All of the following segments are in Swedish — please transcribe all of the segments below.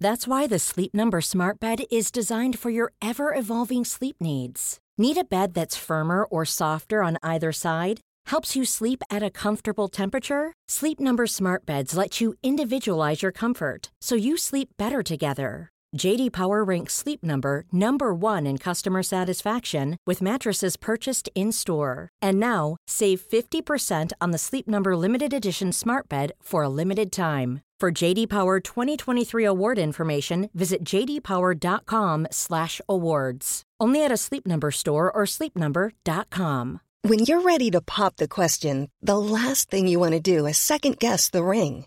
That's why the Sleep Number Smart Bed is designed for your ever evolving sleep needs. Need a bed that's firmer or softer on either side? Helps you sleep at a comfortable temperature? Sleep Number Smart Beds let you individualize your comfort so you sleep better together. JD Power ranks Sleep Number number 1 in customer satisfaction with mattresses purchased in-store. And now, save 50% on the Sleep Number limited edition Smart Bed for a limited time. For JD Power 2023 award information, visit jdpower.com/awards. Only at a Sleep Number store or sleepnumber.com. When you're ready to pop the question, the last thing you want to do is second guess the ring.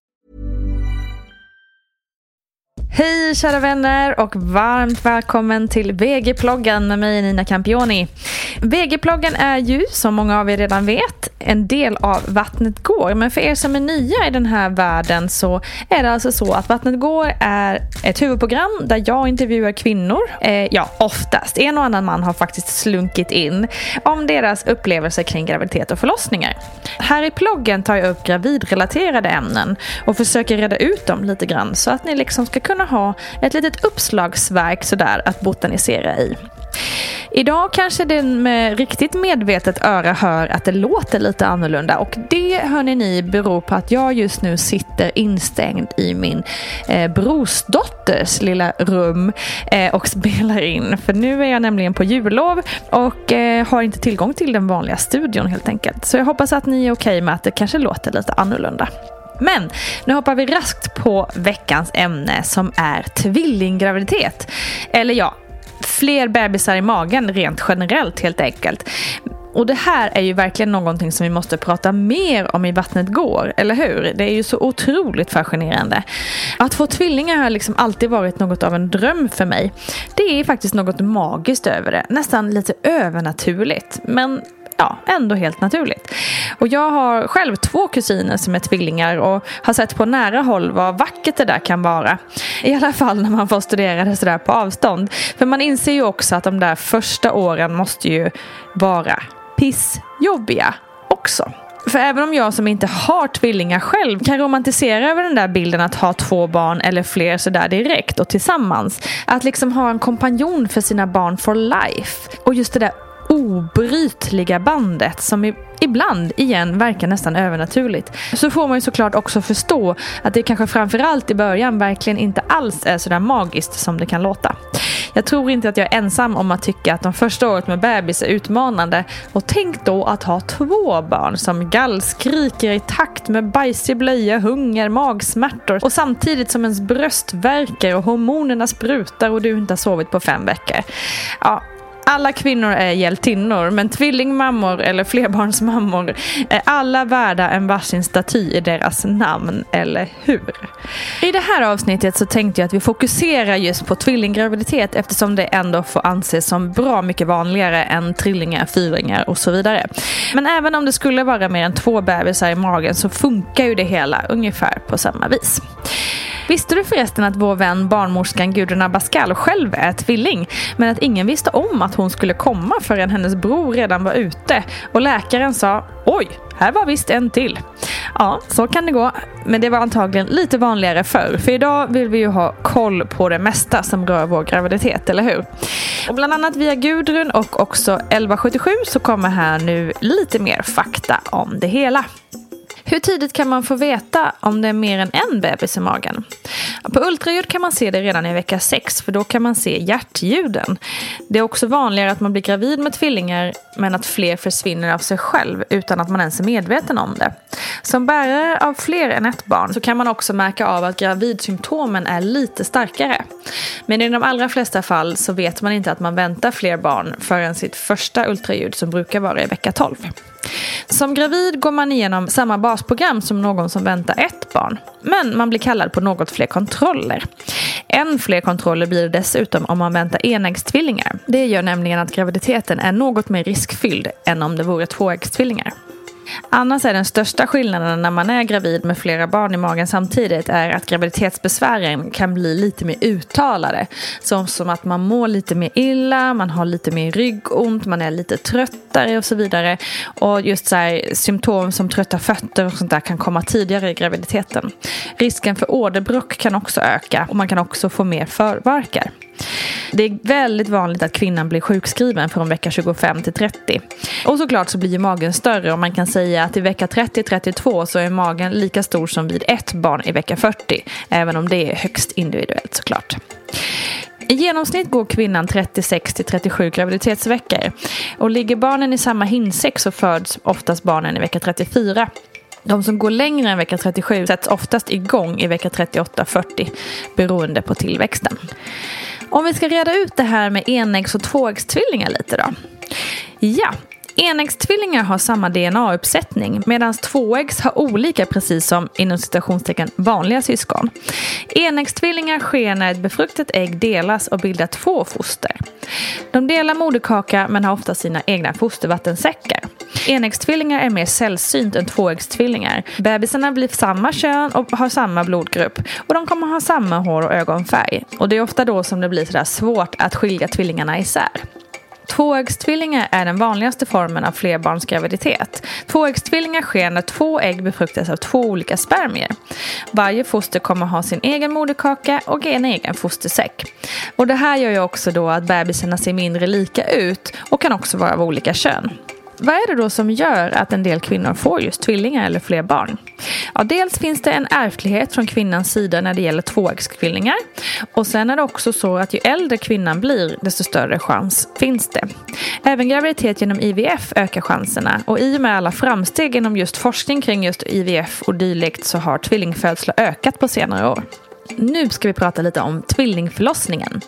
Hej kära vänner och varmt välkommen till VG-ploggen med mig Nina Campioni. VG-ploggen är ju, som många av er redan vet, en del av Vattnet går. Men för er som är nya i den här världen så är det alltså så att Vattnet går är ett huvudprogram där jag intervjuar kvinnor, eh, ja oftast, en och annan man har faktiskt slunkit in, om deras upplevelser kring graviditet och förlossningar. Här i ploggen tar jag upp gravidrelaterade ämnen och försöker reda ut dem lite grann så att ni liksom ska kunna ha ett litet uppslagsverk sådär att botanisera i. Idag kanske den med riktigt medvetet öra hör att det låter lite annorlunda och det hörni ni beror på att jag just nu sitter instängd i min eh, brorsdotters lilla rum eh, och spelar in. För nu är jag nämligen på jullov och eh, har inte tillgång till den vanliga studion helt enkelt. Så jag hoppas att ni är okej okay med att det kanske låter lite annorlunda. Men nu hoppar vi raskt på veckans ämne som är tvillinggraviditet. Eller ja, fler bebisar i magen rent generellt helt enkelt. Och det här är ju verkligen någonting som vi måste prata mer om i Vattnet går, eller hur? Det är ju så otroligt fascinerande. Att få tvillingar har liksom alltid varit något av en dröm för mig. Det är faktiskt något magiskt över det, nästan lite övernaturligt. Men ja, ändå helt naturligt. Och jag har själv två kusiner som är tvillingar och har sett på nära håll vad vackert det där kan vara. I alla fall när man får studera det sådär på avstånd. För man inser ju också att de där första åren måste ju vara pissjobbiga också. För även om jag som inte har tvillingar själv kan romantisera över den där bilden att ha två barn eller fler sådär direkt och tillsammans. Att liksom ha en kompanjon för sina barn for life. Och just det där obrytliga bandet som ibland igen verkar nästan övernaturligt. Så får man ju såklart också förstå att det kanske framförallt i början verkligen inte alls är sådär magiskt som det kan låta. Jag tror inte att jag är ensam om att tycka att de första året med bebis är utmanande. Och tänk då att ha två barn som gallskriker i takt med bajsig blöja, hunger, magsmärtor och samtidigt som ens bröst värker och hormonerna sprutar och du inte har sovit på fem veckor. Ja, alla kvinnor är hjältinnor, men tvillingmammor eller flerbarnsmammor är alla värda en varsin staty i deras namn, eller hur? I det här avsnittet så tänkte jag att vi fokuserar just på tvillinggraviditet eftersom det ändå får anses som bra mycket vanligare än trillingar, fyringar och så vidare. Men även om det skulle vara mer än två bebisar i magen så funkar ju det hela ungefär på samma vis. Visste du förresten att vår vän barnmorskan Gudrun Abascal själv är tvilling men att ingen visste om att hon skulle komma förrän hennes bror redan var ute och läkaren sa Oj, här var visst en till. Ja, så kan det gå. Men det var antagligen lite vanligare förr. För idag vill vi ju ha koll på det mesta som rör vår graviditet, eller hur? Och bland annat via Gudrun och också 1177 så kommer här nu lite mer fakta om det hela. Hur tidigt kan man få veta om det är mer än en bebis i magen? På ultraljud kan man se det redan i vecka 6 för då kan man se hjärtljuden. Det är också vanligare att man blir gravid med tvillingar men att fler försvinner av sig själv utan att man ens är medveten om det. Som bärare av fler än ett barn så kan man också märka av att gravidsymptomen är lite starkare. Men i de allra flesta fall så vet man inte att man väntar fler barn förrän sitt första ultraljud som brukar vara i vecka 12. Som gravid går man igenom samma basprogram som någon som väntar ett barn. Men man blir kallad på något fler kontroller. Än fler kontroller blir det dessutom om man väntar enäggstvillingar. Det gör nämligen att graviditeten är något mer riskfylld än om det vore tvåäggstvillingar. Annars är den största skillnaden när man är gravid med flera barn i magen samtidigt är att graviditetsbesvären kan bli lite mer uttalade. Som, som att man mår lite mer illa, man har lite mer ryggont, man är lite tröttare och så vidare. Och just så här, symptom som trötta fötter och sånt där kan komma tidigare i graviditeten. Risken för åderbråck kan också öka och man kan också få mer förvarkar. Det är väldigt vanligt att kvinnan blir sjukskriven från vecka 25 till 30. Och såklart så blir ju magen större och man kan säga att i vecka 30-32 så är magen lika stor som vid ett barn i vecka 40. Även om det är högst individuellt såklart. I genomsnitt går kvinnan 36 till 37 graviditetsveckor. Och ligger barnen i samma hinsäck så föds oftast barnen i vecka 34. De som går längre än vecka 37 sätts oftast igång i vecka 38-40 beroende på tillväxten. Om vi ska reda ut det här med enäggs och tvåäggstvillingar lite då. Ja, Enäggstvillingar har samma DNA-uppsättning medan tvåäggs har olika precis som inom citationstecken vanliga syskon. Enäggstvillingar sker när ett befruktat ägg delas och bildar två foster. De delar moderkaka men har ofta sina egna fostervattensäckar. Enäggstvillingar är mer sällsynt än tvåäggstvillingar. Bebisarna blir samma kön och har samma blodgrupp och de kommer ha samma hår och ögonfärg. Och det är ofta då som det blir sådär svårt att skilja tvillingarna isär. Tvåäggstvillingar är den vanligaste formen av flerbarnsgraviditet. Tvåäggstvillingar sker när två ägg befruktas av två olika spermier. Varje foster kommer ha sin egen moderkaka och en egen fostersäck. Och det här gör ju också då att bebisarna ser mindre lika ut och kan också vara av olika kön. Vad är det då som gör att en del kvinnor får just tvillingar eller fler barn? Ja, dels finns det en ärftlighet från kvinnans sida när det gäller tvåäggstvillingar. Och sen är det också så att ju äldre kvinnan blir desto större chans finns det. Även graviditet genom IVF ökar chanserna och i och med alla framsteg inom just forskning kring just IVF och dylikt så har tvillingfödslar ökat på senare år. Nu ska vi prata lite om tvillingförlossningen.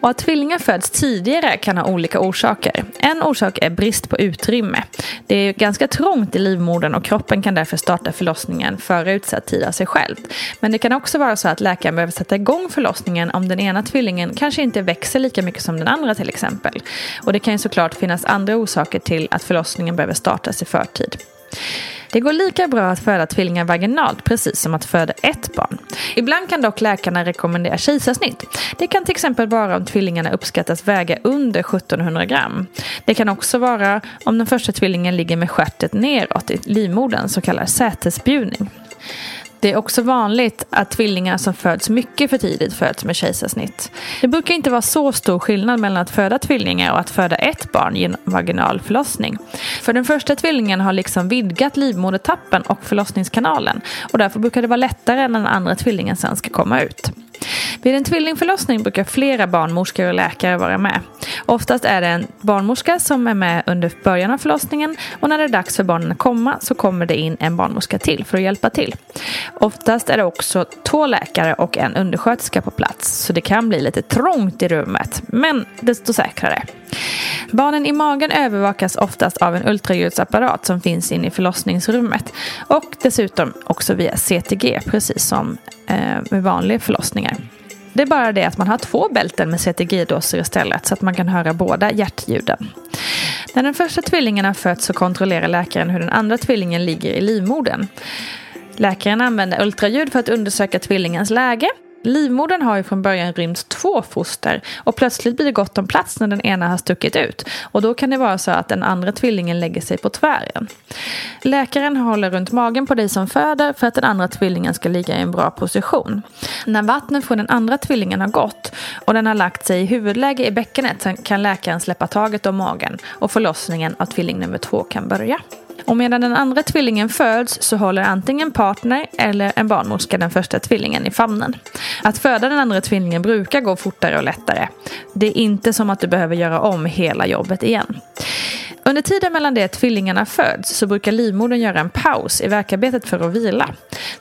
Och att tvillingar föds tidigare kan ha olika orsaker. En orsak är brist på utrymme. Det är ganska trångt i livmodern och kroppen kan därför starta förlossningen före utsatt tid av sig själv. Men det kan också vara så att läkaren behöver sätta igång förlossningen om den ena tvillingen kanske inte växer lika mycket som den andra till exempel. Och det kan ju såklart finnas andra orsaker till att förlossningen behöver startas i förtid. Det går lika bra att föda tvillingar vaginalt precis som att föda ett barn. Ibland kan dock läkarna rekommendera kejsarsnitt. Det kan till exempel vara om tvillingarna uppskattas väga under 1700 gram. Det kan också vara om den första tvillingen ligger med skärtet neråt i livmodern, så kallad sätesbjudning. Det är också vanligt att tvillingar som föds mycket för tidigt föds med kejsarsnitt. Det brukar inte vara så stor skillnad mellan att föda tvillingar och att föda ett barn genom vaginal förlossning. För den första tvillingen har liksom vidgat livmodertappen och förlossningskanalen och därför brukar det vara lättare när den andra tvillingen sen ska komma ut. Vid en tvillingförlossning brukar flera barnmorskor och läkare vara med. Oftast är det en barnmorska som är med under början av förlossningen och när det är dags för barnen att komma så kommer det in en barnmorska till för att hjälpa till. Oftast är det också två läkare och en undersköterska på plats så det kan bli lite trångt i rummet, men desto säkrare. Barnen i magen övervakas oftast av en ultraljudsapparat som finns inne i förlossningsrummet och dessutom också via CTG precis som eh, med vanliga förlossningar. Det är bara det att man har två bälten med CTG-doser istället så att man kan höra båda hjärtljuden. När den första tvillingen har fötts så kontrollerar läkaren hur den andra tvillingen ligger i livmodern. Läkaren använder ultraljud för att undersöka tvillingens läge Livmodern har ju från början rymt två foster och plötsligt blir det gott om plats när den ena har stuckit ut. Och då kan det vara så att den andra tvillingen lägger sig på tvären. Läkaren håller runt magen på dig som föder för att den andra tvillingen ska ligga i en bra position. När vattnet från den andra tvillingen har gått och den har lagt sig i huvudläge i bäckenet kan läkaren släppa taget om magen och förlossningen av tvilling nummer två kan börja. Och medan den andra tvillingen föds så håller antingen partner eller en barnmorska den första tvillingen i famnen. Att föda den andra tvillingen brukar gå fortare och lättare. Det är inte som att du behöver göra om hela jobbet igen. Under tiden mellan det att tvillingarna föds så brukar livmodern göra en paus i verkarbetet för att vila.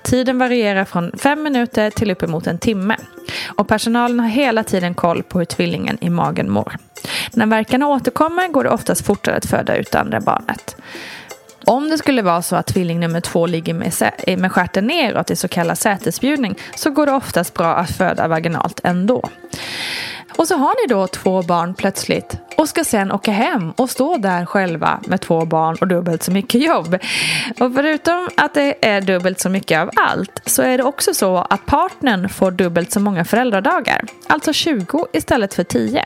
Tiden varierar från fem minuter till uppemot en timme. Och personalen har hela tiden koll på hur tvillingen i magen mår. När verkarna återkommer går det oftast fortare att föda ut andra barnet. Om det skulle vara så att tvilling nummer två ligger med, eh, med stjärten neråt i så kallad sätesbjudning så går det oftast bra att föda vaginalt ändå. Och så har ni då två barn plötsligt och ska sen åka hem och stå där själva med två barn och dubbelt så mycket jobb. Och förutom att det är dubbelt så mycket av allt så är det också så att partnern får dubbelt så många föräldradagar. Alltså 20 istället för 10.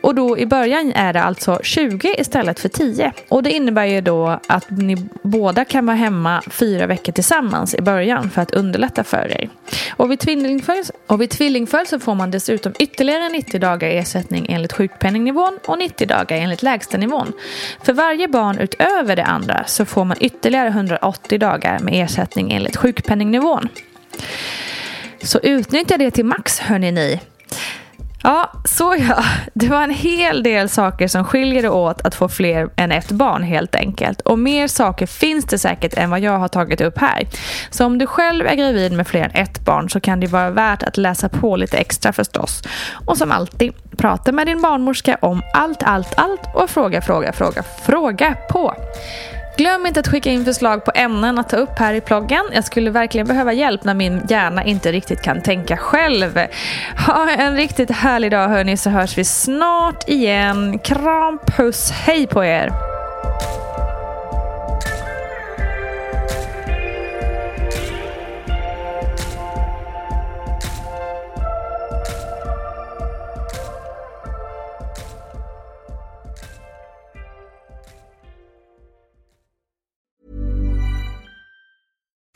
Och då i början är det alltså 20 istället för 10. Och det innebär ju då att ni båda kan vara hemma fyra veckor tillsammans i början för att underlätta för er. Och vid tvillingfödsel, och vid tvillingfödsel får man dessutom ytterligare 90 dagar ersättning enligt sjukpenningnivån och 90 dagar enligt lägstanivån. För varje barn utöver det andra så får man ytterligare 180 dagar med ersättning enligt sjukpenningnivån. Så utnyttja det till max hörni ni. Ja, så ja. Det var en hel del saker som skiljer det åt att få fler än ett barn helt enkelt. Och mer saker finns det säkert än vad jag har tagit upp här. Så om du själv är gravid med fler än ett barn så kan det vara värt att läsa på lite extra förstås. Och som alltid, prata med din barnmorska om allt, allt, allt och fråga, fråga, fråga, fråga på. Glöm inte att skicka in förslag på ämnen att ta upp här i ploggen. Jag skulle verkligen behöva hjälp när min hjärna inte riktigt kan tänka själv. Ha en riktigt härlig dag hörni så hörs vi snart igen. Kram, puss, hej på er!